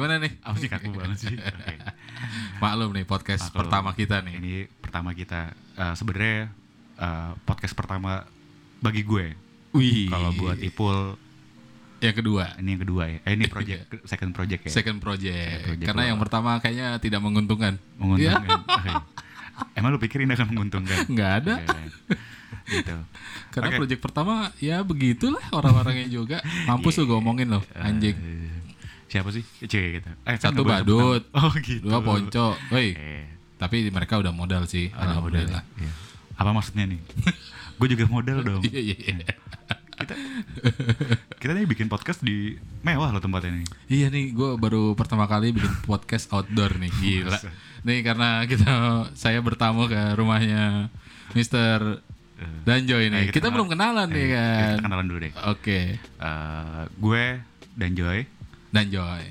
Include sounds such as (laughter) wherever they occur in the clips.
Gimana nih? apa sih kaku banget sih? (laughs) Oke. Maklum nih podcast Maklum. pertama kita nih. Ini pertama kita eh, sebenarnya eh, podcast pertama bagi gue. Wih. Kalau buat Ipul yang kedua, ini yang kedua ya. Eh ini project (laughs) second project ya. second project. project Karena yang pertama kayaknya tidak menguntungkan. Menguntungkan. Iya. (laughs) Oke. Emang lu pikir ini akan menguntungkan? Nggak ada. Oke. Gitu. Karena Oke. project pertama ya begitulah orang-orangnya juga. Mampus lu gue omongin loh, anjing. Eh, siapa sih? Cewek gitu. Eh, Satu badut. Oh gitu. Dua ponco. Woi, Eh, tapi mereka udah modal sih. ada modal. Alhamdulillah. Iya. Apa maksudnya nih? (laughs) gue juga modal dong. Iya, iya, iya. kita kita nih bikin podcast di mewah loh tempatnya nih. Iya nih, gue baru pertama kali bikin podcast outdoor nih, (laughs) gila. Nih karena kita saya bertamu ke rumahnya Mr. Danjoy nih. Eh, kita, belum kenalan nih eh, kan. Kita kenalan dulu deh. Oke, Eh, gue dan Joy. Danjoy.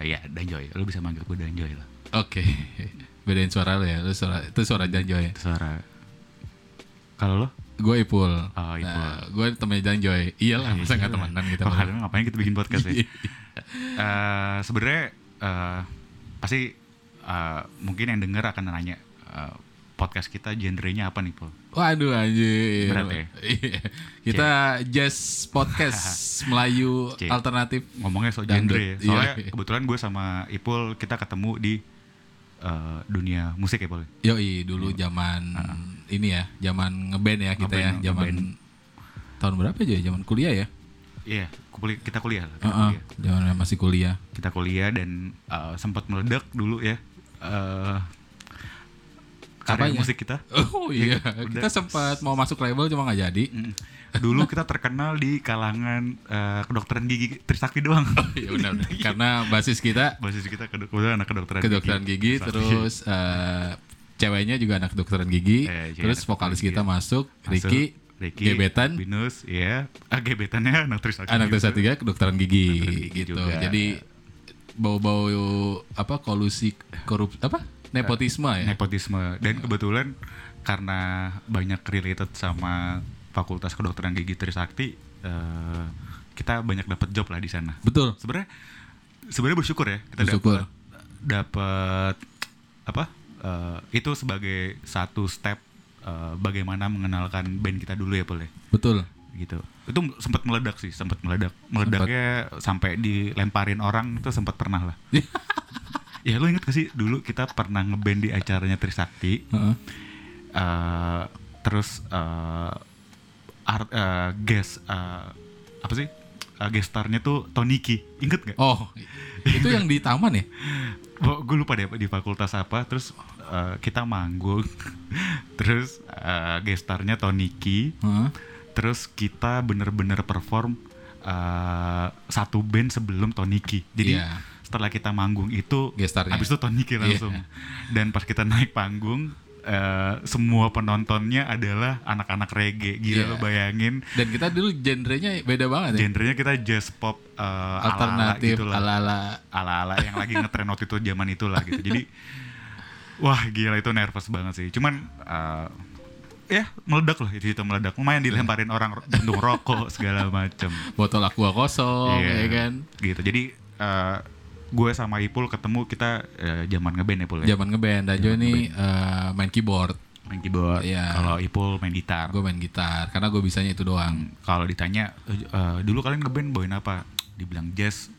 Eh ya dan Joy. Lu bisa manggil gue dan Joy lah. Oke, (laughs) bedain suara lo ya. Lu suara itu suara Danjoy. Itu suara. Kalau lo? Gue Ipul. Oh, Ipul. Nah, gue temennya Danjoy. Iyalah, masa nggak temenan kita. Oh, kadang ngapain kita bikin podcast ya? (laughs) Eh, Sebenarnya eh, pasti eh, mungkin yang denger akan nanya eh, podcast kita genrenya apa nih, Pul? Waduh anjir. Berat ya? Iya. Kita jazz podcast (laughs) Melayu Cik. alternatif. Ngomongnya soal genre ya. Soalnya Iya. kebetulan gue sama Ipul kita ketemu di eh, dunia musik ya, Pul. Yoi dulu zaman ini ya, zaman ngeband ya kita ya, zaman ngeband. tahun berapa aja ya? Zaman kuliah ya? Iya, kuli- kita kuliah. Kita, Heeh, kuliah. zaman masih kuliah. kita kuliah dan eh, sempat meledak dulu ya. eh karya Apanya? musik kita. Oh iya, (laughs) kita sempat mau masuk label cuma nggak jadi. Mm. Dulu kita terkenal di kalangan eh, kedokteran gigi Trisakti doang. ya udah, udah. Karena basis kita Basis kita kedok kebetulan anak kedokteran, kedokteran gigi, Trisakti. terus eh, ceweknya juga anak kedokteran gigi, Eh, cewek terus vokalis kedokteran kita gigi. masuk, Masuk, Ricky, Ricky, gebetan, Binus, ya. Ah, gebetannya anak Trisakti. anak juga. kedokteran tiga kedokteran gigi, Kedokteran gigi gitu. juga. Jadi bau-bau apa kolusi korup apa nepotisme ya? nepotisme dan kebetulan karena banyak related sama Fakultas Kedokteran Gigi Trisakti eh, kita banyak dapat job lah di sana. Betul. Sebenarnya sebenarnya bersyukur ya kita Bersyukur. dapat dapat apa? eh, itu sebagai satu step eh, bagaimana mengenalkan band kita dulu ya, Pul ya. Betul. Gitu. Itu sempat meledak sih, sempat meledak. Meledaknya sampai dilemparin orang itu sempat pernah lah. (laughs) ya lu inget gak sih dulu kita pernah ngeband di acaranya Trisakti Heeh. eh terus eh art eh, guest eh, apa sih Eh, guest starnya tuh Toniki inget gak? Oh, itu yang di taman ya? (laughs) gue lupa deh di fakultas apa terus eh, kita manggung (laughs) terus eh, guest starnya Toniki Heeh. terus kita bener-bener perform eh, satu band sebelum Toniki jadi Iya. Setelah kita manggung itu Gestarnya. habis itu Toniki langsung Iya. dan pas kita naik panggung eh, semua penontonnya adalah anak-anak reggae gila Iya. lo bayangin Dan kita dulu genrenya beda banget ya. genrenya kita jazz pop eh, Alternatif ala-ala gitu ala-ala yang lagi ngetren waktu itu zaman itulah gitu jadi (laughs) wah gila itu nervous banget sih cuman eh, ya meledak lah itu itu meledak lumayan dilemparin orang bentuk rokok segala macem (laughs) botol aqua kosong Iya. ya kan. gitu jadi eh, gue sama Ipul ketemu kita eh, zaman ngeband ya Pul ya Zaman ngeband Dajo ini eh, main keyboard. main keyboard Iya. kalau Ipul main gitar Gue main gitar karena gue bisanya itu doang. kalau ditanya "Eh, eh, dulu kalian ngeband bawain apa dibilang jazz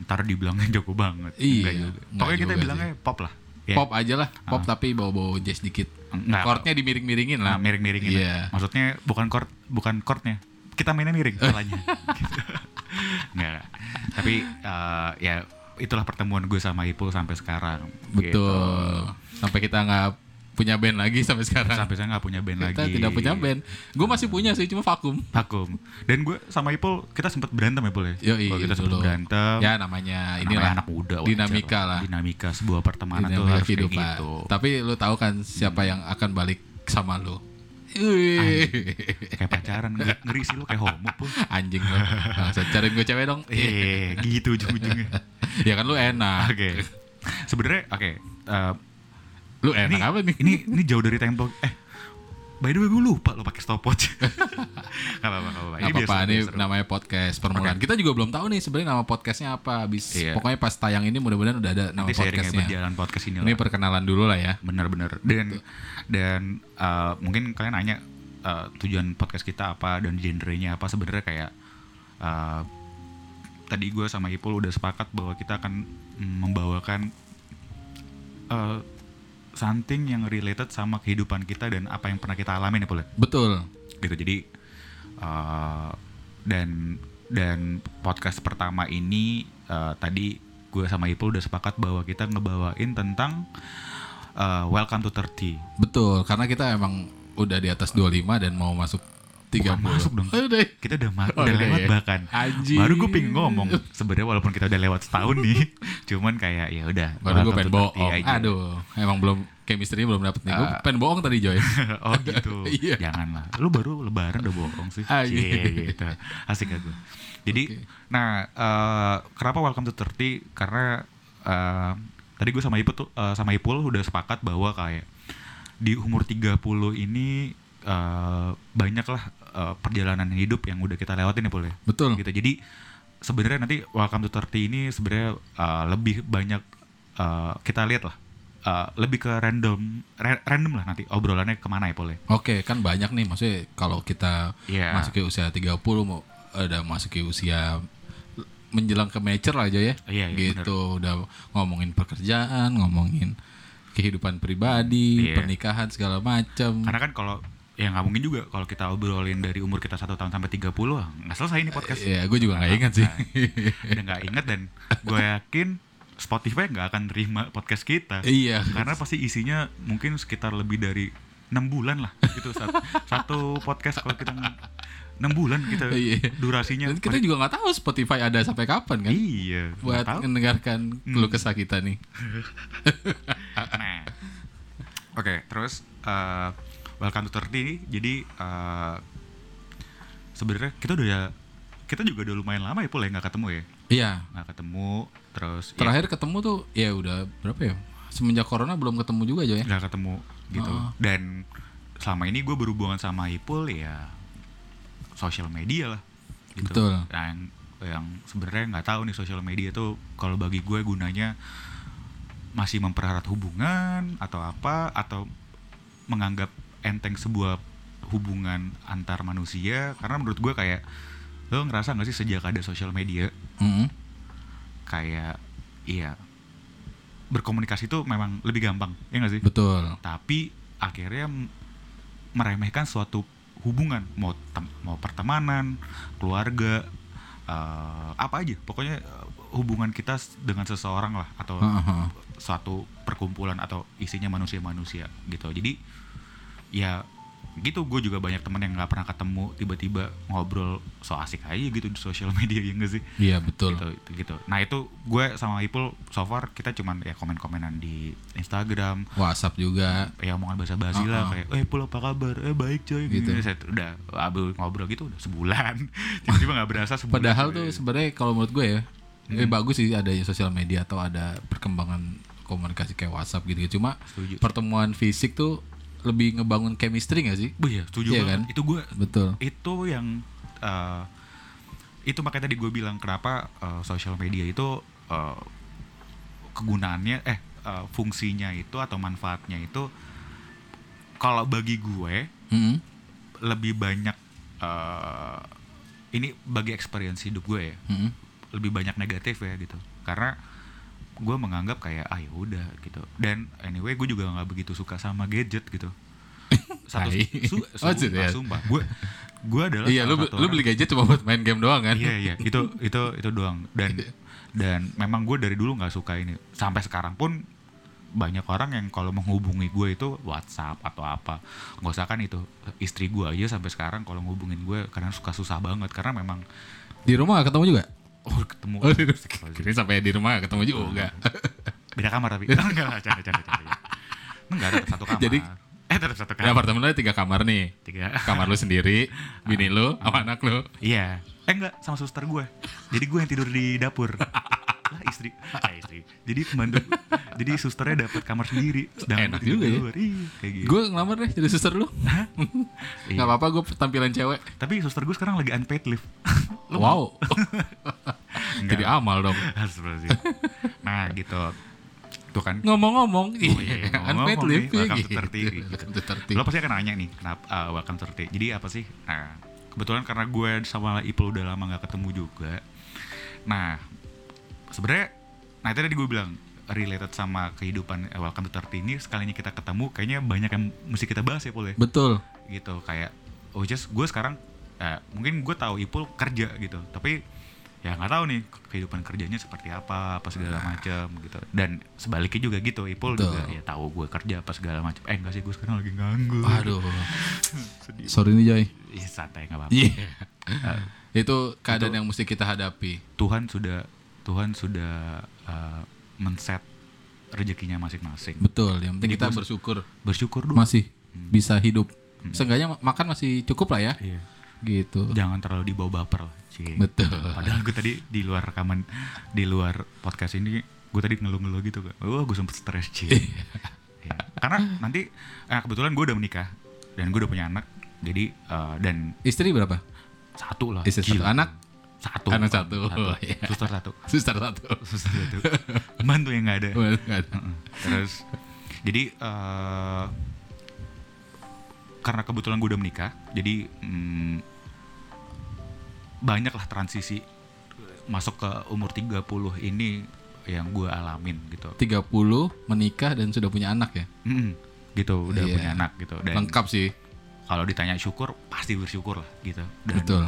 ntar dibilangnya jago banget Iya, pokoknya kita bilangnya pop lah Ya. Pop aja lah, pop tapi bau-bau jazz dikit. Enggak. Chordnya dimiring-miringin Nah, lah. miring-miringin. Iya. Maksudnya bukan chord, bukan chordnya. Kita mainnya miring (laughs) salahnya. gitu. Enggak. Tapi eh, ya itulah pertemuan gue sama Ipul sampai sekarang. Gitu. Betul. Sampai kita nggak punya band lagi sampai sekarang. Sampai saya nggak punya band kita lagi. tidak punya band. Gue masih punya sih, cuma vakum. Vakum. Dan gue sama Ipul kita sempat berantem ya Pul ya. Yoi, Kalau kita sempat berantem. Ya namanya namanya inilah anak muda. wajar dinamika lah. Dinamika sebuah pertemanan tuh dinamika harus kayak kehidupan. gitu. Tapi lu tahu kan siapa yang akan balik sama lu? Wih. Kayak pacaran ngeri, sih lu kayak homo Pul. Anjing lu. Cariin gue cewek dong. Eh, gitu ujung-ujungnya. (laughs) ya kan lu enak. Oke. Sebenarnya oke. eh, Lu enak ini, apa nih? Ini ini jauh dari tempo. Eh, by the way gue lupa lo pakai stopwatch. gak apa-apa, gak apa-apa. Nggak apa-apa, ini seru. namanya podcast permulaan. Kita juga belum tahu nih sebenarnya nama podcastnya apa. Abis Iya. pokoknya pas tayang ini mudah-mudahan udah ada nama Nanti ya podcastnya. berjalan podcast ini Ini lah. perkenalan dulu lah ya. Bener-bener. Dan dan uh, mungkin kalian nanya uh, tujuan podcast kita apa dan genrenya apa sebenarnya kayak uh, tadi gue sama Ipul udah sepakat bahwa kita akan mm, membawakan uh, something yang related sama kehidupan kita dan apa yang pernah kita alami nih Pul? Betul. gitu jadi uh, dan dan podcast pertama ini uh, tadi gue sama Ipul udah sepakat bahwa kita ngebawain tentang uh, Welcome to 30 Betul, karena kita emang udah di atas 25 dan mau masuk 30. Bukan masuk dong. Oh, kita udah ma- Oh, udah udah lewat ya. bahkan Anjing. baru gue pengen ngomong (laughs) sebenarnya walaupun kita udah lewat setahun nih (laughs) cuman kayak ya udah Baru gue pengen to 30 bohong. aja. Aduh, emang belum chemistry belum dapet nih. Gue Ah. pengen bohong tadi Joy. (laughs) oh gitu Iya. janganlah lu baru lebaran udah bohong sih Ah, iya. Cie, gitu asik gak gue jadi Oke. nah eh, kenapa welcome to 30 karena eh, tadi gue sama Ipul tuh eh, sama Ipul udah sepakat bahwa kayak di umur 30 ini eh, banyak lah eh, perjalanan hidup yang udah kita lewatin ya Pul ya Betul. gitu jadi sebenarnya nanti welcome to 30 ini sebenarnya uh, lebih banyak uh, kita lihat lah uh, lebih ke random ra- random lah nanti obrolannya ke mana ya Pol ya Oke, kan banyak nih maksudnya kalau kita Iya. masuk ke usia 30 mau ada masuk ke usia menjelang ke mature aja ya. Iya, iya, gitu, udah ngomongin pekerjaan, ngomongin kehidupan pribadi, Iya. pernikahan segala macam. karena kan kalau ya nggak mungkin juga kalau kita obrolin dari umur kita satu tahun sampai 30 ah, nggak selesai ini podcast Ya, gue juga nggak ingat sih. udah nggak inget dan gue yakin Spotify nggak akan terima podcast kita iya. karena pasti isinya mungkin sekitar lebih dari enam bulan lah gitu satu, satu podcast kalau kita enam bulan kita Iya. durasinya Dan kita juga nggak tahu Spotify ada sampai kapan kan? iya Buat mendengarkan keluh kesah kita nih. (laughs) nah oke terus eh, welcome to 30 ini jadi eh, sebenarnya kita udah ya kita juga udah lumayan lama ya pula ya nggak ketemu ya Iya. nggak ketemu terus ya, Terakhir ketemu tuh ya udah berapa ya? Semenjak corona belum ketemu juga aja ya. nggak ketemu gitu Oh. dan selama ini gue berhubungan sama Ipul ya sosial media lah gitu Betul. yang yang sebenarnya nggak tahu nih sosial media tuh kalau bagi gue gunanya masih mempererat hubungan atau apa atau menganggap enteng sebuah hubungan antar manusia karena menurut gue kayak lo ngerasa nggak sih sejak ada sosial media Mm-mm. kayak iya berkomunikasi tuh memang lebih gampang ya nggak sih Betul. tapi akhirnya meremehkan suatu hubungan mau mau pertemanan keluarga eh, apa aja pokoknya eh, hubungan kita dengan seseorang lah atau Heeh. suatu perkumpulan atau isinya manusia-manusia gitu jadi ya gitu gue juga banyak temen yang nggak pernah ketemu tiba-tiba ngobrol so asik aja gitu di sosial media (laughs) ya nggak sih Iya betul. gitu, itu gitu. Nah itu gue sama Ipul so far kita cuman ya komen-komenan di Instagram, WhatsApp juga. ya omongan bahasa basi lah Uh-uh. kayak, eh Pul apa kabar? Eh baik coy. Gitu. Gitu. Saya udah abis ngobrol gitu udah sebulan, (laughs) tiba-tiba nggak berasa sebulan. Padahal tuh coy. sebenarnya kalau menurut gue ya, eh, bagus sih ada sosial media atau ada perkembangan komunikasi kayak WhatsApp gitu. Cuma Setuju. pertemuan fisik tuh lebih ngebangun chemistry gak sih? Oh iya, setuju Iya banget. kan? Itu gue Betul. itu yang eh, itu makanya tadi gue bilang kenapa eh, sosial media itu eh, kegunaannya eh eh, fungsinya itu atau manfaatnya itu kalau bagi gue Mm-mm. lebih banyak eh, ini bagi experience hidup gue ya Mm-mm. lebih banyak negatif ya gitu karena gue menganggap kayak ah ya udah gitu dan anyway gue juga nggak begitu suka sama gadget gitu (laughs) satu Tai. su, Oh, sumpah gue gue adalah Iya, lu lu beli gadget cuma buat main game doang kan? iya iya itu itu itu doang dan Iya. dan memang gue dari dulu nggak suka ini sampai sekarang pun banyak orang yang kalau menghubungi gue itu WhatsApp atau apa nggak usah kan itu istri gue aja sampai sekarang kalau ngehubungin gue kadang suka susah banget karena memang Di rumah gak ketemu juga? Oh ketemu Oh, (laughs) di Kira sampai di rumah ketemu juga. (laughs) beda kamar tapi. (laughs) Enggak lah canda canda canda enggak. Ada satu kamar. Jadi- eh tetap satu kamar. Apartemen lu ada tiga kamar nih. tiga. Kamar lu sendiri, bini lu, sama anak lu. iya. Eh enggak sama suster gue jadi gue yang tidur di dapur. Lah istri. Eh istri. Jadi pembantu jadi susternya dapat kamar sendiri. Sedangkan Enak juga ya. Iya, kayak gitu. Gue ngelamar deh jadi suster lu. Iya. Gak apa-apa gue tampilan cewek. tapi suster gue sekarang lagi unpaid leave. Wow. Jadi amal dong. (laughs) Nah gitu. Tuh kan. Ngomong-ngomong, iya, iya, (laughs) ngomong-ngomong unpaid nih, leave ya welcome to gitu. 30 gitu. Welcome to 30. lo pasti akan nanya nih kenapa uh, welcome to 30 jadi apa sih? Nah kebetulan karena gue sama Ipul udah lama gak ketemu juga. Nah sebenarnya nah itu tadi gue bilang related sama kehidupan uh, welcome to 30 ini sekalinya kita ketemu kayaknya banyak yang mesti kita bahas ya Pul ya? Betul. gitu kayak oh just gue sekarang eh, mungkin gue tahu Ipul kerja gitu. Tapi ya nggak tahu nih kehidupan kerjanya seperti apa apa segala macam gitu dan sebaliknya juga gitu Ipul Betul. juga ya tahu gue kerja apa segala macam eh enggak sih gue sekarang lagi nganggur Aduh. (laughs) sedih Sorry nih Joy. Ih, santai nggak apa-apa Iya. Eh, Itu keadaan yang mesti kita hadapi. Tuhan sudah Tuhan sudah eh, men-set rezekinya masing-masing Betul. Yang penting Jadi kita gua- bersyukur bersyukur dulu masih bisa hidup. Hmm. Seenggaknya makan masih cukup lah ya. iya Gitu. jangan terlalu dibawa baper lah Cie. Betul. Padahal gue tadi di luar rekaman di luar podcast ini gue tadi ngeluh-ngeluh gitu kan. Oh, gue sempet stres sih. Ya, Karena nanti eh, kebetulan gue udah menikah dan gue udah punya anak. Jadi eh, dan Istri berapa? satu lah. Istri satu. Anak? Satu. Anak satu. Oh, iya. Suster satu. Suster satu. Suster satu. Bantu yang nggak ada. Nggak ada. Terus jadi eh karena kebetulan gue udah menikah, jadi mm, banyak lah transisi masuk ke umur 30 ini yang gue alamin gitu. 30 menikah dan sudah punya anak ya. Mm, gitu, udah Iya. punya anak gitu. Dan Lengkap sih. kalau ditanya syukur, pasti bersyukur lah gitu. Dan, Betul.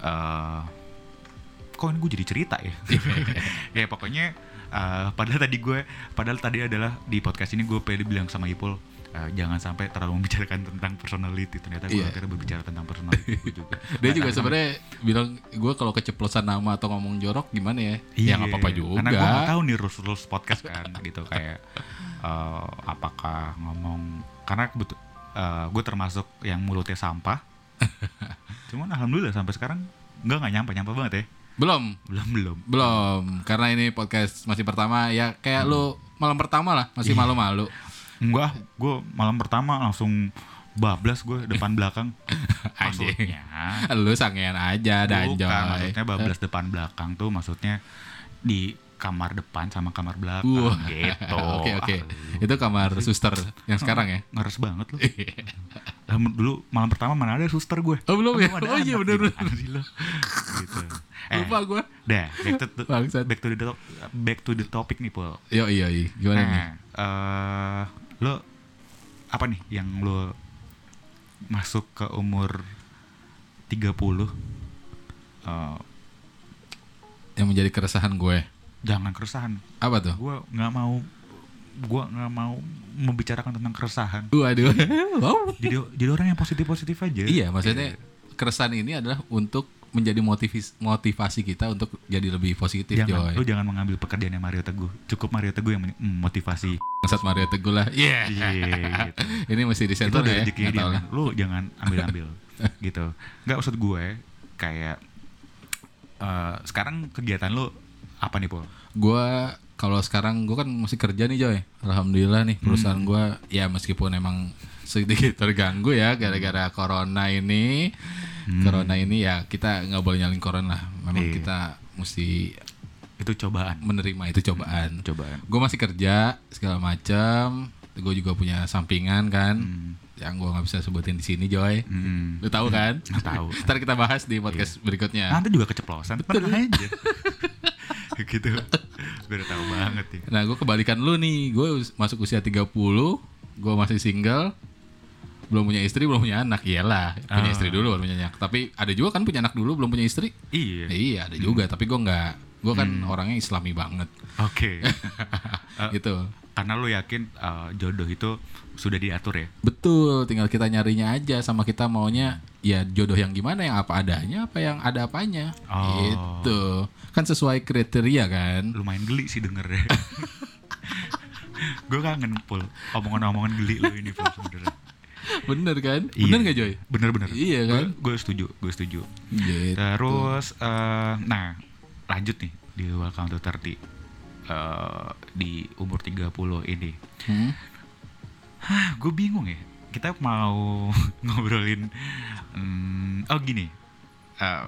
eh, kok ini gue jadi cerita ya? (laughs) (laughs) ya pokoknya eh, padahal tadi gue, padahal tadi adalah di podcast ini gue pengen bilang sama Ipul eh, jangan sampai terlalu membicarakan tentang personality. Ternyata gue Iya. akhirnya berbicara tentang personality juga. (laughs) Dia Nah, juga sebenarnya bilang gue kalau keceplosan nama atau ngomong jorok gimana ya? Iya, ya nggak apa-apa juga. Karena gue nggak tahu nih rules rules podcast kan (laughs) gitu kayak eh, apakah ngomong karena kebetul gue termasuk yang mulutnya sampah. (laughs) Cuman alhamdulillah sampai sekarang nggak nggak nyampe nyampe banget ya. Belum, Belum belum. belum. Karena ini podcast masih pertama ya kayak lu malam pertama lah, masih Iya. malu-malu. Enggak, gue malam pertama langsung bablas gue depan (laughs) belakang. Maksudnya, Lu sangean aja dan bukan, maksudnya bablas depan belakang tuh maksudnya di kamar depan sama kamar belakang Wah. gitu. (laughs) Oke oke. Ah, Itu kamar suster yang sekarang ya. ngeres banget. (laughs) Lah, dulu malam pertama mana ada suster gue. Oh, belum ya? ada Oh, iya, gimana sih lo? gitu. Eh, Lupa gue. Dah, back to, back to the back to the topic nih, Pul. Yo iya iya. Gimana nih? Nah, eh lo apa nih yang lo masuk ke umur 30 eh Yang menjadi keresahan gue. jangan keresahan. Apa tuh? Gue nggak mau gua nggak mau membicarakan tentang keresahan. Waduh. Wow. Jadi jadi orang yang positif-positif aja. Iya, maksudnya keresahan ini adalah untuk menjadi motivis, motivasi kita untuk jadi lebih positif, jangan Joy. lu jangan mengambil pekerjaannya Mario Teguh. Cukup Mario Teguh yang memotivasi. Bangsat Mario Teguh lah. Iya. Iya, gitu. (laughs) Ini mesti udah ya. dia lah. men. lu jangan ambil-ambil (laughs) gitu nggak maksud gue kayak eh, sekarang kegiatan lu apa nih Pol? Gua kalau sekarang gue kan masih kerja nih Joy. Alhamdulillah nih perusahaan Hmm. gua ya meskipun emang sedikit terganggu ya gara-gara corona ini. Corona ini ya kita nggak boleh nyalin corona lah. Memang Hmm. Iya. kita mesti itu cobaan menerima itu cobaan. cobaan Gue masih kerja segala macam. Gue juga punya sampingan kan. Hmm. Yang gue nggak bisa sebutin di sini Joy. Hmm. Lu tahu kan? Tahu. (laughs) Ntar kita bahas di podcast berikutnya. nanti juga keceplosan tenang aja (laughs) (laughs) gitu gue udah tahu banget nih Nah, gue kebalikan lu nih. Gue masuk usia 30, gue masih single. Belum punya istri, belum punya anak. Iyalah, punya Ah. istri dulu baru punya anak. Tapi ada juga kan punya anak dulu belum punya istri. iya Eh, iya, ada juga, tapi gue nggak. Gue kan orangnya islami banget. oke (laughs) Eh, gitu. karena lu yakin eh, jodoh itu sudah diatur ya Betul, tinggal kita nyarinya aja sama kita maunya ya jodoh yang gimana yang apa adanya apa yang ada apanya. Oh. Gitu. Kan sesuai kriteria kan. lumayan geli sih denger ya (laughs) gue kangen pul omongan-omongan geli lu ini pul sebenernya (laughs) Bener kan? Iya. Bener gak Joy? bener-bener Iya kan? gue setuju gue setuju Gitu. terus eh, nah lanjut nih di Welcome to 30 eh, di umur 30 ini. Hmm? Hah, gue bingung ya. Kita mau (laughs) ngobrolin hmm, oh gini. Eh,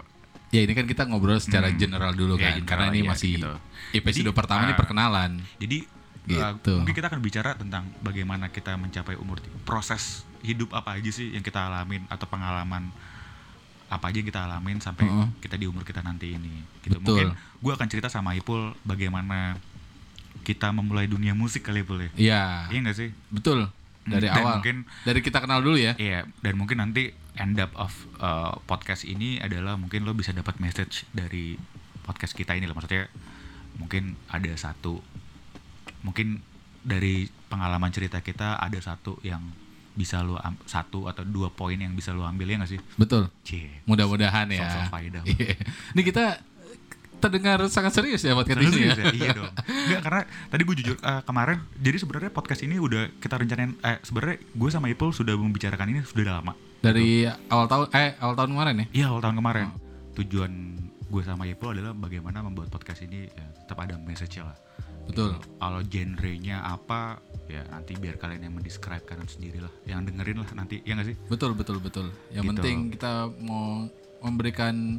Ya ini kan kita ngobrol secara Hmm. general dulu Ya, kan, general, karena ini iya, masih gitu. episode Jadi, pertama ini ah, perkenalan. jadi Gitu. mungkin kita akan bicara tentang bagaimana kita mencapai umur proses hidup apa aja sih yang kita alamin atau pengalaman apa aja yang kita alamin sampai Heeh. kita di umur kita nanti ini. Gitu. Betul. Mungkin gue akan cerita sama Ipul bagaimana kita memulai dunia musik kali Ipul ya. Iya, Iya gak sih? betul. Dari Dan awal. mungkin Dari kita kenal dulu ya. Iya, dan mungkin nanti end up of uh, podcast ini adalah mungkin lo bisa dapat message dari podcast kita ini lah. Maksudnya mungkin ada satu, mungkin dari pengalaman cerita kita ada satu yang bisa lo am- satu atau dua poin yang bisa lo ambil ya nggak sih? Betul. Mudah-mudahan ya. Sok-sok faedah. Iya. Ini kita terdengar sangat serius ya podcast ini Serius ya. ya? Iya dong. Enggak karena tadi gue jujur eh, kemarin jadi sebenarnya podcast ini udah kita rencanain eh sebenarnya gue sama Ipul sudah membicarakan ini sudah lama. Dari awal tahun eh awal tahun kemarin ya. Iya awal tahun kemarin. Tujuan gue sama Ipul adalah bagaimana membuat podcast ini ya, tetap ada message lah. Betul. Kalau genrenya apa ya nanti biar kalian yang mendescribe kan sendiri lah. Yang dengerin lah nanti ya nggak sih? Betul betul betul. Yang Gitu. penting kita mau memberikan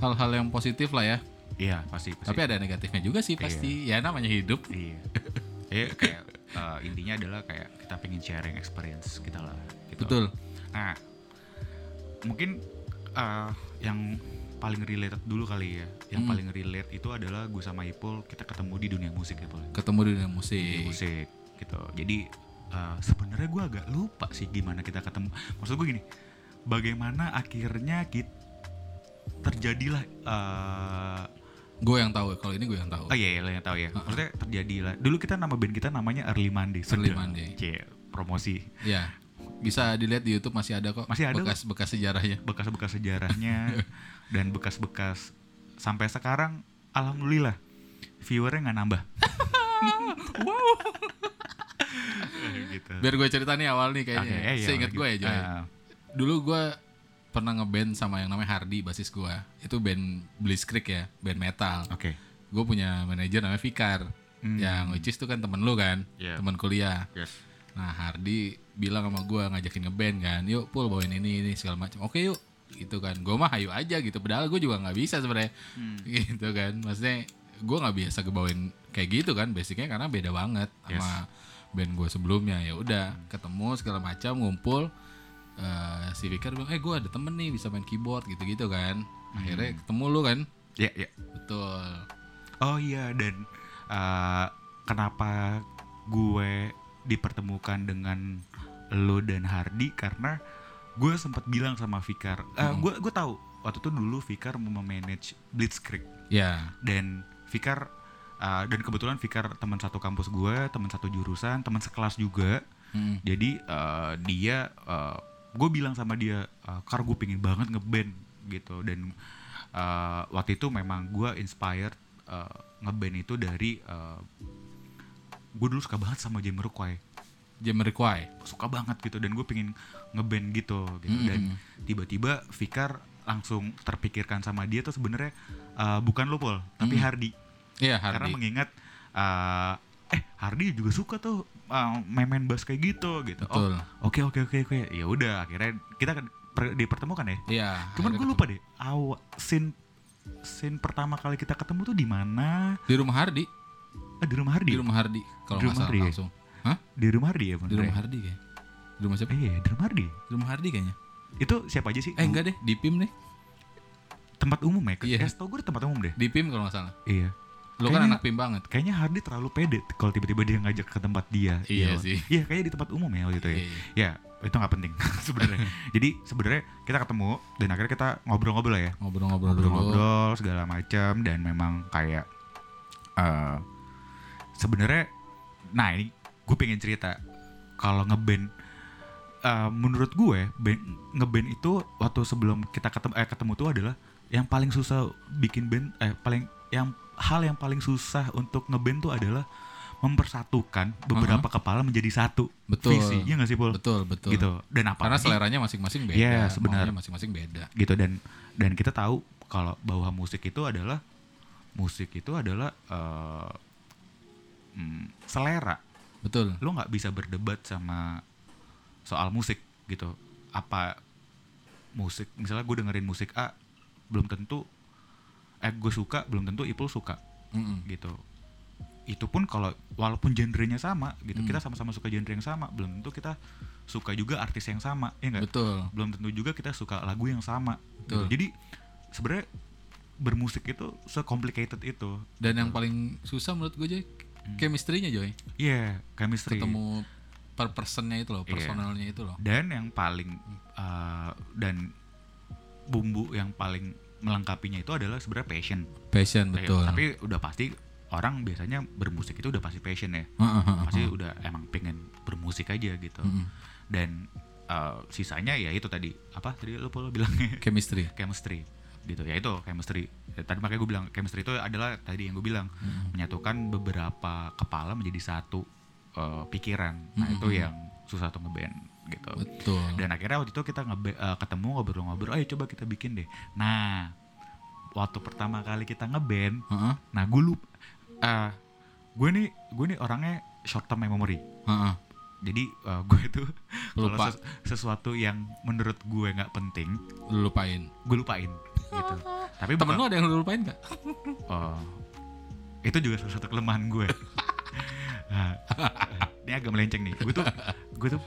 hal-hal yang positif lah ya. Iya pasti. pasti. Tapi ada negatifnya juga sih pasti. Ya namanya hidup. Iya. (laughs) Ya kayak eh, intinya adalah kayak kita pengen sharing experience kita lah. Gitu. Betul. Nah, mungkin eh, yang paling related dulu kali ya. Yang Hmm. paling relate itu adalah gue sama Ipul kita ketemu di dunia musik ya Pul. Ketemu di dunia musik. musik gitu. Jadi eh, sebenarnya gue agak lupa sih gimana kita ketemu. Maksud gue gini, bagaimana akhirnya kita terjadilah eh Gue yang tahu. Kalau ini gue yang tahu. oh iya, iya lo yang tahu ya. Maksudnya terjadilah. Dulu kita nama band kita namanya Early Monday. Early. Monday. Cie, promosi. Ya. Bisa dilihat di YouTube masih ada kok. Masih ada bekas-bekas sejarahnya. bekas-bekas sejarahnya (laughs) dan bekas-bekas sampai sekarang alhamdulillah viewernya nggak nambah (laughs) wow (laughs) gitu Biar gue cerita nih awal nih kayaknya. eh, iya, Seingat gitu. gue ya Joy. Ah, Dulu gue pernah ngeband sama yang namanya Hardy, basis gue. Itu band Blitzkrieg ya, band metal. oke Gue punya manajer namanya Fikar. Hmm. Yang which is tuh kan temen lu kan, Iya. temen kuliah. yes Nah Hardy bilang sama gue ngajakin ngeband kan, yuk pul bawain ini ini segala macam. Oke yuk, gitu kan. Gue mah hayu aja gitu. Padahal gue juga nggak bisa sebenarnya, Hmm. (laughs) gitu kan. Maksudnya gue nggak biasa ngebawain kayak gitu kan. Basicnya karena beda banget sama band gue sebelumnya. Ya udah, ketemu segala macam, ngumpul. Eh, si Fikar bilang, eh gue ada temen nih bisa main keyboard gitu-gitu kan. Akhirnya ketemu lu kan, ya ya betul. oh iya dan uh, kenapa gue dipertemukan dengan lo dan Hardy karena gue sempat bilang sama Fikar uh, gue gue tahu waktu itu dulu Fikar mau memanage Blitzkrieg Ya, dan Fikar uh, dan kebetulan Fikar teman satu kampus gue, teman satu jurusan, teman sekelas juga. Mm. Jadi uh, dia, gue bilang sama dia, uh, kar gue pingin banget ngeband gitu. Dan uh, waktu itu memang gue inspired uh, ngeband itu dari, gue dulu suka banget sama Jamiroquai Jamiroquai. suka banget gitu dan gue pengen ngeband gitu gitu Mm-mm. dan tiba-tiba Fikar langsung terpikirkan sama dia tuh sebenarnya uh, bukan lo Pol tapi Mm. Hardy Iya karena Hardy. mengingat uh, eh Hardy juga suka tuh uh, main-main bass kayak gitu gitu Betul. oh oke oke oke oke ya udah akhirnya kita kan per- dipertemukan ya Iya. cuman gue lupa deh awal scene scene pertama kali kita ketemu tuh di mana Di rumah Hardy. Eh, di rumah Hardy Di rumah Hardy kalau Di nggak rumah salah Hardy ya? langsung. Hah? di rumah Hardy ya Di bener rumah ya? Hardy kayak. Di rumah siapa? Eh, iya di rumah Hardy Di rumah Hardy kayaknya. itu siapa aja sih Eh enggak deh, di PIM deh. tempat umum ya? Iya. Iya. tau gue di tempat umum deh. Di PIM kalau nggak salah. Iya. Lu kan Kayaknya- anak PIM banget. Kayaknya Hardy terlalu pede kalau tiba-tiba dia ngajak ke tempat dia. Iya Wak. sih. Iya, kayaknya di tempat umum ya waktu itu ya. Iya, iya. Ya, itu nggak penting (laughs) sebenarnya. (laughs) Jadi sebenarnya kita ketemu dan akhirnya kita ngobrol-ngobrol ya. Ngobrol-ngobrol. Ngobrol-ngobrol segala macam dan memang kayak eh sebenarnya nah ini gue pengen cerita kalau ngeband eh, menurut gue band, ngeband itu waktu sebelum kita ketemu eh, ketemu tuh adalah yang paling susah bikin band eh paling yang hal yang paling susah untuk ngeband tuh adalah mempersatukan beberapa kepala menjadi satu Betul. visi ya nggak sih Pul? Betul, betul. gitu dan apa Karena seleranya masing-masing beda. Yes, benar. maunya masing-masing beda. gitu dan dan kita tahu kalau bahwa musik itu adalah musik itu adalah eh, mm, selera Betul. lo nggak bisa berdebat sama soal musik gitu apa musik misalnya gue dengerin musik A belum tentu eh gue suka belum tentu Ipul suka Mm-mm. gitu itu pun kalau walaupun genrenya sama gitu Hmm. kita sama-sama suka genre yang sama belum tentu kita suka juga artis yang sama ya nggak Betul. belum tentu juga kita suka lagu yang sama gitu. Jadi sebenarnya bermusik itu se-complicated itu Dan yang paling susah menurut gue Joy, chemistry-nya Joy. iya chemistry Ketemu per personnya itu loh, Iya. personalnya itu loh. dan yang paling uh, dan bumbu yang paling melengkapinya itu adalah sebenarnya passion Passion betul. tapi udah pasti orang biasanya bermusik itu udah pasti passion ya Heeh, heeh, pasti heeh. udah emang pengen bermusik aja gitu Mm-mm. dan uh, sisanya ya itu tadi apa tadi lu Paul bilangnya chemistry. chemistry gitu ya itu chemistry Ya, tadi makanya gue bilang chemistry itu adalah tadi yang gue bilang Mm-mm. menyatukan beberapa kepala menjadi satu uh, pikiran nah Mm-mm. itu yang susah tuh ngeband gitu Betul. dan akhirnya waktu itu kita ngebe- uh, ketemu ngobrol-ngobrol ayo coba kita bikin deh nah waktu pertama kali kita ngeband Heeh, nah gue lupa uh, gue nih gue nih orangnya short term memory heeh. jadi uh, gue itu (laughs) kalau Lupa. ses- sesuatu yang menurut gue nggak penting Lu lupain. gue lupain gitu tapi Temen bukan- lu ada yang lu lupain gak? oh, itu juga salah satu kelemahan gue (laughs) Nah, ini agak melenceng nih gue tuh gue tuh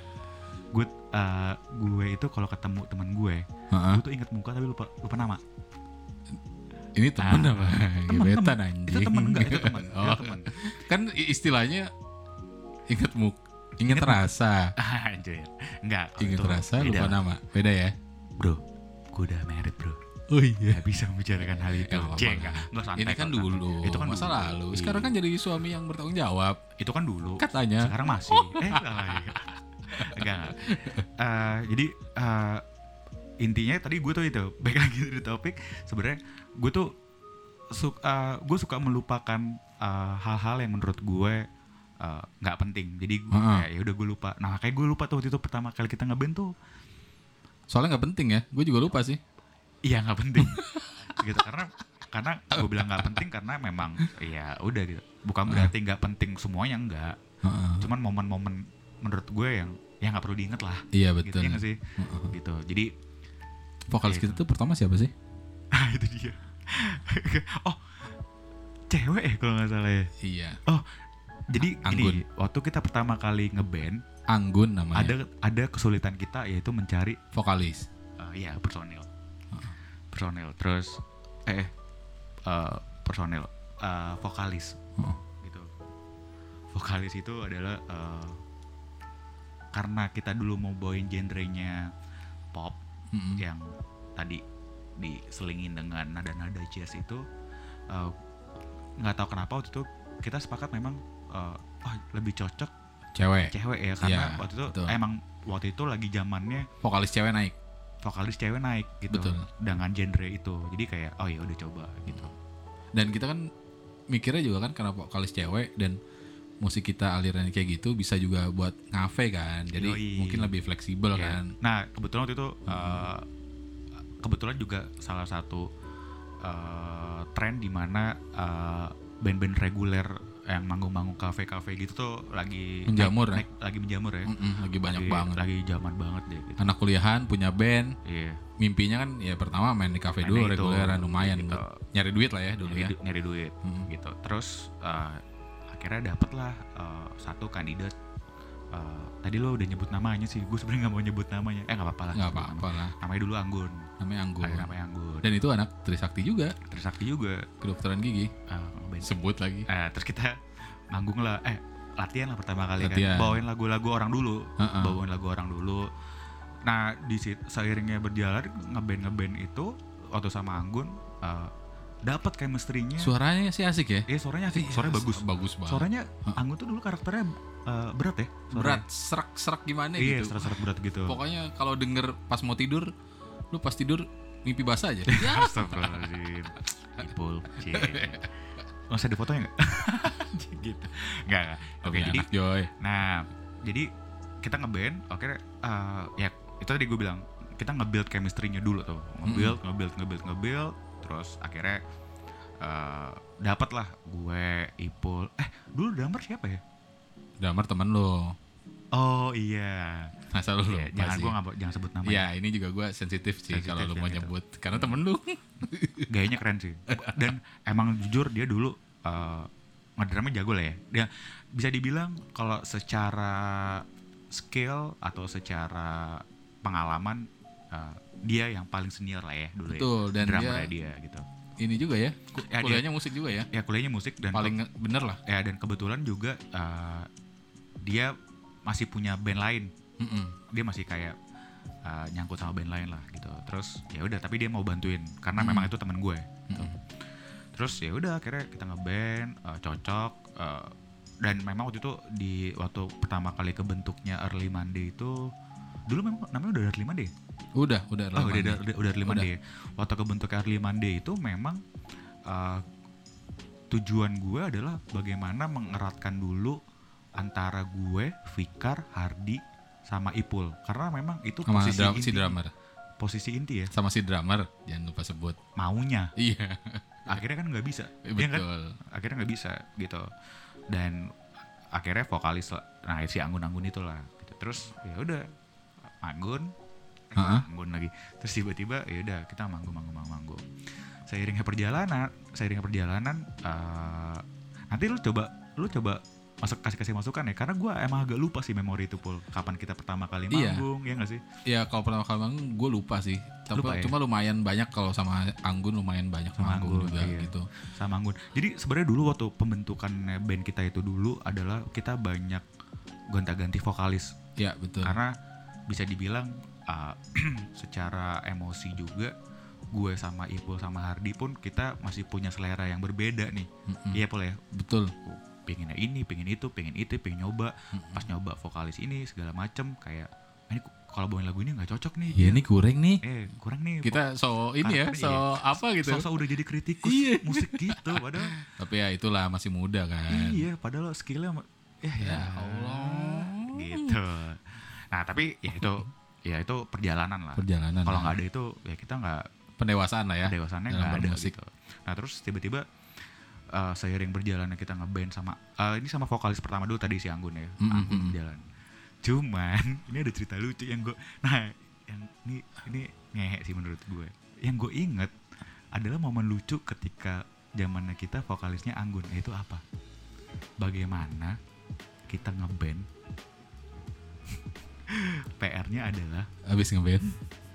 gue uh, gue itu kalau ketemu teman gue Heeh. gue tuh inget muka tapi lupa lupa nama Ini temen Ah, apa? temen, Gebetan temen. anjing. itu temen enggak itu temen Oh. itu temen Kan i- istilahnya inget muk inget Inget rasa. (laughs) Anjir enggak Inget rasa beda. lupa nama. Beda ya? bro gue udah married bro Oh iya. Gak bisa membicarakan hal itu Ya, Cek, apa-apa. nggak. Nggak, santai Ini kan santai. dulu. Itu kan masa dulu. lalu. Iya. Sekarang kan jadi suami yang bertanggung jawab. Itu kan dulu Katanya. Sekarang masih Eh salah ya Enggak enggak. Eh, Jadi eh, Intinya tadi gue tuh itu Baik lagi dari topik sebenarnya gue tuh suka gue suka melupakan eh, hal-hal yang menurut gue eh, nggak penting jadi gue kayak ya udah gue lupa nah kayak gue lupa tuh waktu itu pertama kali kita ngeband tuh Soalnya nggak penting ya. Gue juga lupa sih. Iya nggak penting (laughs) gitu karena karena gue bilang nggak penting karena memang ya udah gitu bukan berarti nggak penting semuanya enggak Heeh. cuman momen-momen menurut gue yang ya nggak perlu diinget lah Iya gitu betul. ya nggak sih gitu jadi Vokalis Gitu. kita tuh pertama siapa sih? ah (laughs) itu dia (laughs) oh cewek ya kalau nggak salah ya Iya. oh jadi Anggun. gini waktu kita pertama kali ngeband Anggun namanya. ada ada kesulitan kita yaitu mencari vokalis. uh, ya personil personil terus eh uh, personil uh, vokalis Heeh. gitu vokalis itu adalah uh, karena kita dulu mau bawain genrenya pop Mm-mm. yang tadi diselingin dengan nada-nada jazz itu uh, nggak tahu kenapa waktu itu kita sepakat memang uh, wah, lebih cocok Cewek. cewek ya karena Iya, waktu itu betul. emang waktu itu lagi zamannya Vokalis cewek naik. Vokalis cewek naik gitu Betul. dengan genre itu jadi kayak oh ya udah coba gitu Dan kita kan mikirnya juga kan karena vokalis cewek dan musik kita alirannya kayak gitu bisa juga buat ngafe kan. Jadi Yoi. mungkin lebih fleksibel Ya. kan. Nah kebetulan waktu itu uh, kebetulan juga salah satu uh, tren di mana uh, band-band reguler yang manggung-manggung kafe-kafe gitu tuh lagi Menjamur, naik, naik- lagi menjamur ya. Mm-mm, lagi banyak lagi, banget. Lagi zaman banget deh gitu. Anak kuliahan punya band, Iya. mimpinya kan ya pertama main di kafe Main dulu itu, reguleran lumayan gitu. nyari duit lah ya dulu Nyari, ya. du- nyari duit Mm. gitu. Terus uh, akhirnya dapet lah uh, satu kandidat. Uh, tadi lo udah nyebut namanya sih. Gue sebenarnya nggak mau nyebut namanya. Eh nggak apa-apa lah. Nggak apa-apa lah. Namanya dulu Anggun. Namanya Anggun. Ada namanya Anggun. Dan itu anak Trisakti juga, Trisakti juga. kedokteran gigi. Uh. Sebut lagi. Eh, terus kita manggung lah eh latihan lah pertama kali Latihan. kan bawain lagu-lagu orang dulu Heeh. bawain lagu orang dulu nah di situ seiringnya berjalan ngeband ngeband itu waktu sama Anggun eh, dapat chemistry-nya Suaranya sih asik ya. Iya suaranya asik, Iya, suaranya bagus. Bagus banget. Suaranya Anggun tuh dulu karakternya eh, berat ya. suaranya. berat, serak-serak gimana Iya, gitu. serat-serat berat gitu. Pokoknya kalau denger pas mau tidur, lu pas tidur mimpi basah aja. Ya, (laughs) Astagfirullahaladzim. Ipul. Cie. Masa ada fotonya nggak? (laughs) gitu. Nggak, nggak. Oke, Tapi jadi Joy. Nah, jadi kita ngeband, oke, eh, ya itu tadi gue bilang kita nge-build chemistry-nya dulu tuh, nge-build, nge-build, nge-build, nge-build, terus akhirnya eh dapat lah gue Ipul eh dulu drummer siapa ya Drummer temen lo. oh iya Masa lu Iya, lupa jangan gue nggak jangan sebut namanya Ya ini juga gue sensitif sih kalau lu ya, mau gitu. nyebut. Karena temen lu. (laughs) gayanya keren sih dan emang jujur dia dulu uh, ngedrumnya jago lah ya dia bisa dibilang kalau secara skill atau secara pengalaman uh, dia yang paling senior lah ya dulu Betul, ya dan drummernya dia- dia, gitu Ini juga ya. Ya, dia- Kuliahnya musik juga ya. ya kuliahnya musik dan Paling bener lah. ya dan kebetulan juga uh, dia masih punya band lain Mm-mm. dia masih kayak uh, nyangkut sama band lain lah gitu terus ya udah tapi dia mau bantuin karena Hmm. memang itu teman gue Mm-mm. terus ya udah akhirnya kita ngeband uh, cocok uh, dan memang waktu itu di waktu pertama kali kebentuknya Early Monday itu dulu memang namanya udah Early Monday Udah, udah. oh Early udah, Monday. udah, udah Early Udah. Monday waktu kebentuk Early Monday itu memang uh, tujuan gue adalah bagaimana mengeratkan dulu antara gue, Fikar, Hardi sama Ipul karena memang itu Sama posisi inti si drummer. posisi inti ya Sama si drummer. Jangan lupa sebut. maunya Iya. akhirnya kan nggak bisa Betul. Iya kan? akhirnya nggak bisa gitu dan akhirnya vokalis nah si Anggun Anggun itulah gitu. terus ya udah Anggun Ha-ha. Anggun lagi terus tiba-tiba ya udah kita manggung manggung manggung manggung seiringnya perjalanan seiringnya perjalanan eh, nanti lu coba lu coba masuk kasih kasih masukan ya karena gua emang agak lupa sih memori itu pul kapan kita pertama kali Iya. manggung ya nggak sih Ya kalau pertama kali manggung gue lupa sih. Tapi Lupa ya? cuma lumayan banyak kalau sama Anggun lumayan banyak Sama manggung Anggun, juga iya. gitu. sama Anggun. Jadi sebenarnya dulu waktu pembentukan band kita itu dulu adalah kita banyak gonta-ganti vokalis Ya betul. karena bisa dibilang uh, (clears throat) secara emosi juga gue sama Ipul sama Hardi pun kita masih punya selera yang berbeda nih. Mm-mm. Iya Pul ya. Betul. Pengennya ini, pengen itu, pengen itu, pengen nyoba. Mm-mm. Pas nyoba vokalis ini segala macem kayak "Ah, ini kalau bawain lagu ini nggak cocok nih. Ya ini kurang nih. Eh kurang nih. Kita so ini ya, Karakter, so iya. apa gitu. Sosok udah jadi kritikus Iya. musik gitu padahal Tapi ya itulah masih muda kan. Iya, padahal skillnya ma- ya, Ya Allah. gitu. Nah tapi ya itu ya itu perjalanan lah. Perjalanan. Kalau nggak ada itu ya kita nggak pendewasaan lah ya. dewasannya dalam nggak ada bermusik. gitu. Nah terus tiba-tiba uh, seiring berjalannya kita ngeband sama uh, ini sama vokalis pertama dulu tadi si Anggun ya, Mm, mm, Anggun berjalan. Cuman (laughs) ini ada cerita lucu yang gue, nah yang ini ini ngehe sih menurut gue. Yang gue inget adalah momen lucu ketika zamannya kita vokalisnya Anggun itu apa? Bagaimana kita ngeband (laughs) PR-nya adalah Abis ngeband.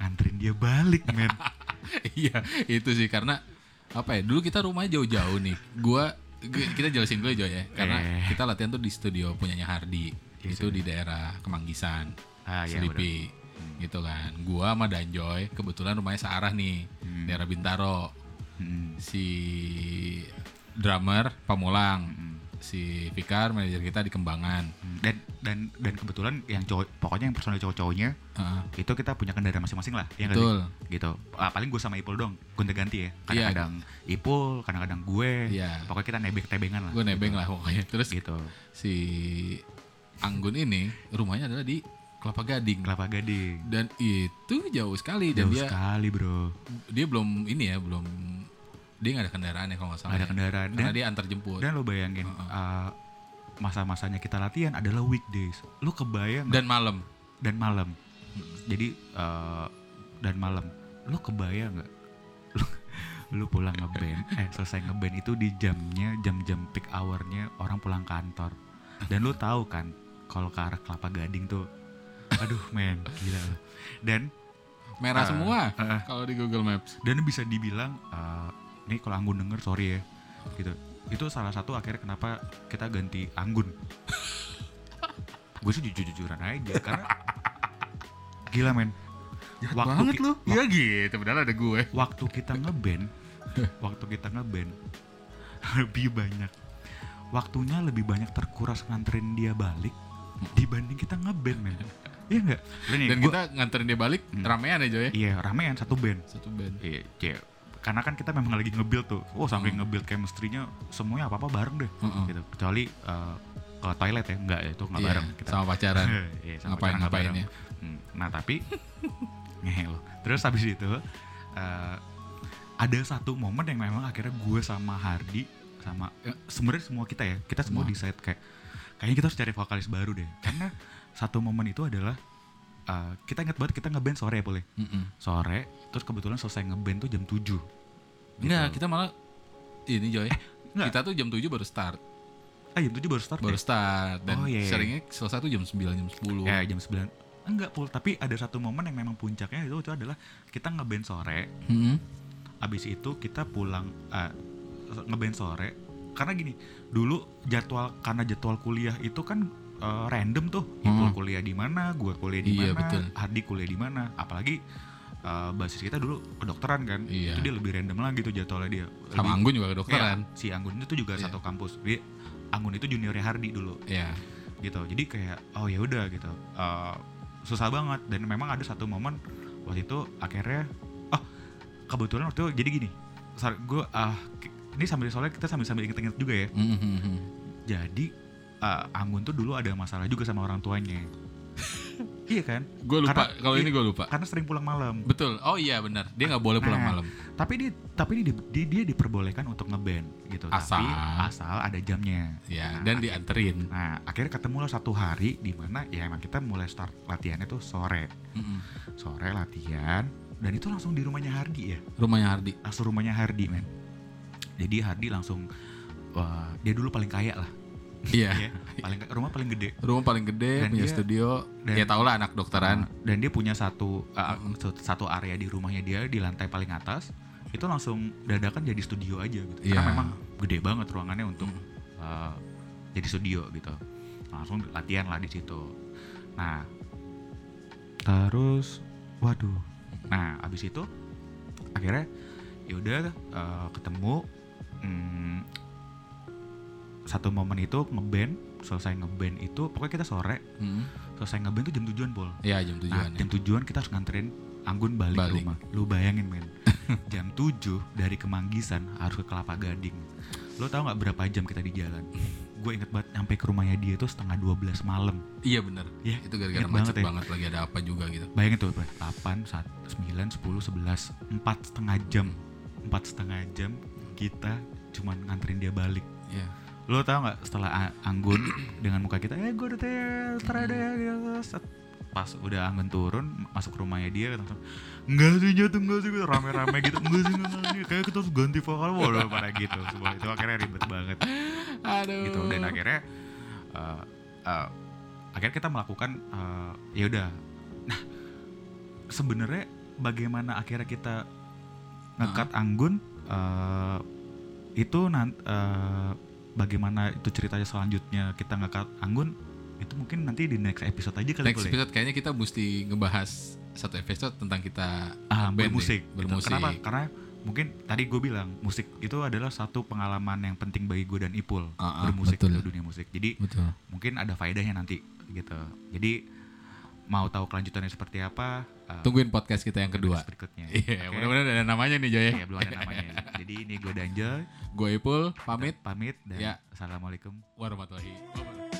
nganterin dia balik men (laughs) Iya, itu sih karena apa ya? Dulu kita rumahnya jauh-jauh nih. Gua gu- kita jelasin dulu Jo ya. Karena Eh. kita latihan tuh di studio punyanya Hardi. Iya, itu sudah. di daerah Kemanggisan, ah ya Selipi. Gitu kan. Gua sama Danjoy kebetulan rumahnya searah nih, Hmm. daerah Bintaro. Hmm. Si drummer Pamulang, Hmm. Si Fikar manajer kita di Kembangan. dan dan dan kebetulan yang cowok pokoknya yang personil cowok-cowoknya Heeh. itu kita punya kendaraan masing-masing lah ya sih? betul. gitu ah, paling gue sama Ipul dong gonta ganti ya Iya. kadang-kadang Ipul kadang-kadang gue Iya. pokoknya kita nebeng tebengan lah Gue nebeng lah pokoknya. Terus gitu si Anggun ini rumahnya adalah di Kelapa Gading. kelapa gading dan itu jauh sekali dan jauh dia sekali bro dia belum ini ya belum dia nggak ada kendaraan ya kalau nggak salah Nggak ada ya. kendaraan. karena Dan- dia antar jemput. dan lo bayangin ah, masa-masanya kita latihan adalah weekdays. Lu kebayang dan malam. Dan malam. Jadi eh, dan malam. Lu kebayang nggak? Lu, pulang ngeband eh selesai ngeband itu di jamnya jam-jam peak hournya orang pulang kantor. Dan lu tahu kan kalau ke arah kelapa gading tuh aduh men gila. Dan merah Ah, semua ah. kalau di Google Maps. Dan bisa dibilang eh, ini kalau Anggun denger sorry ya. Gitu. Itu salah satu akhirnya kenapa kita ganti Anggun. Gue sih jujur-jujuran aja karena gila men. Waktu ki- lu. iya gitu padahal ada gue. Waktu kita ngeband (laughs) waktu kita ngeband lebih banyak waktunya lebih banyak terkuras nganterin dia balik dibanding kita ngeband men. Iya nggak? Lu nih, dan gua- kita nganterin dia balik Hmm. ramean aja ya. Iya ramean satu band. Satu band. Iya, iya. Karena kan kita memang lagi nge-build tuh. Oh, saking Hmm. nge-build chemistry-nya semuanya apa-apa bareng deh. Heeh. Gitu. Kecuali eh, ke toilet ya, enggak itu enggak Iya, bareng kita. sama pacaran (laughs) Iya, sama ngapain pacaran ngapain ya Hmm, Nah, tapi (laughs) ngehe loh. Terus habis itu eh, ada satu momen yang memang akhirnya gue sama Hardi sama ya, sebenarnya semua kita ya kita semua Semua. decide kayak kayaknya kita harus cari vokalis baru deh karena satu momen itu adalah uh, kita ingat banget kita ngeband sore ya boleh Mm-mm. sore terus kebetulan selesai ngeband tuh jam 7 Enggak, kita malah ini Joy. Gitu. enggak. kita tuh jam 7 baru start. ah jam 7 baru start Baru ya? start dan Oh, iya, iya. seringnya selesai tuh jam 9 jam 10. ya jam 9 enggak pul tapi ada satu momen yang memang puncaknya itu, itu adalah kita ngeband sore Mm-mm. abis itu kita pulang uh, ngeband sore karena gini dulu jadwal karena jadwal kuliah itu kan uh, random tuh Ipul Hmm. kuliah di mana gua kuliah di Iya, mana betul. Hardi kuliah di mana apalagi uh, basis kita dulu kedokteran kan Iya. itu dia lebih random lagi tuh jadwalnya dia Sama Lebih- Anggun juga kedokteran. Iya, si Anggun itu juga Iya. satu kampus dia Anggun itu juniornya Hardi dulu Iya. gitu jadi kayak oh ya udah gitu Uh, susah banget dan memang ada satu momen waktu itu akhirnya oh kebetulan waktu itu jadi gini gue ah ini sambil soalnya kita sambil sambil inget-inget juga ya Mm-mm. jadi uh, Anggun tuh dulu ada masalah juga sama orang tuanya (laughs) iya kan Gue lupa. Kalau ini gue lupa. karena sering pulang malam Betul. Oh iya benar. Dia nggak boleh pulang Nah, malam. tapi dia tapi dia, dia, dia diperbolehkan untuk ngeband gitu Asal. tapi asal ada jamnya Ya. Nah, Dan akhir- dianterin. Nah, akhirnya ketemu lah satu hari di mana ya emang kita mulai start latihannya tuh sore. Mm-mm. Sore latihan dan itu langsung di rumahnya Hardi ya. Rumahnya Hardi. Langsung rumahnya Hardi, men. Jadi Hardi langsung wah, dia dulu paling kaya lah. Iya. ya. Paling rumah paling gede. Rumah paling gede, Dan punya dia- studio. dan- ya tau lah anak dokteran. Nah, dan dia punya satu uh, satu area di rumahnya dia di lantai paling atas. Itu langsung dadakan jadi studio aja gitu. Iya. Karena memang gede banget ruangannya untuk uh, jadi studio gitu. Langsung latihan lah di situ. Nah, terus waduh. Nah, abis itu akhirnya ya udah uh, ketemu hmm, satu momen itu ngeband selesai ngeband itu pokoknya kita sore Mm. selesai ngeband tuh jam tujuan pol Ya jam nah, tujuan. jam tujuan kita harus nganterin Anggun balik, ke Balik. rumah lu bayangin men (laughs) jam 7 dari Kemanggisan harus ke Kelapa Gading lo tau nggak berapa jam kita di jalan gue inget banget nyampe ke rumahnya dia tuh setengah 12 malam Iya bener. Iya, Itu gara-gara macet banget ya. banget lagi ada apa juga gitu. bayangin tuh 8, 1, 9, 10, 11 4 setengah jam 4 setengah jam kita cuman nganterin dia balik Iya. Lo tau nggak setelah Anggun dengan muka kita eh gue udah terada gitu. Pas udah Anggun turun masuk rumahnya dia langsung enggak sih jatuh enggak sih rame-rame gitu enggak sih enggak sih. Kayak kita harus ganti vokal waduh pada gitu. Semua itu akhirnya ribet banget. Aduh. gitu. Dan akhirnya uh, uh, akhirnya kita melakukan uh, ya udah. Nah sebenarnya bagaimana akhirnya kita ngekat Anggun uh, itu nan uh, bagaimana itu ceritanya selanjutnya kita ngekat Anggun itu mungkin nanti di next episode aja kali Next boleh episode kayaknya kita mesti ngebahas satu episode tentang kita ah, band bermusik, deh, gitu. bermusik. Kenapa? Karena mungkin tadi gue bilang musik itu adalah satu pengalaman yang penting bagi gue dan Ipul ah, bermusik betul. gitu dunia musik. Jadi Betul. mungkin ada faedahnya nanti gitu. Jadi mau tahu kelanjutannya seperti apa? uh, Tungguin podcast kita yang kedua. berikutnya. (laughs) Iya, Oke? mudah-mudahan ada namanya nih Joy. Iya, belum ada namanya. (laughs) Jadi ini gue Danjel Gue Ipul, pamit. pamit dan Ya. assalamualaikum Warahmatullahi wabarakatuh.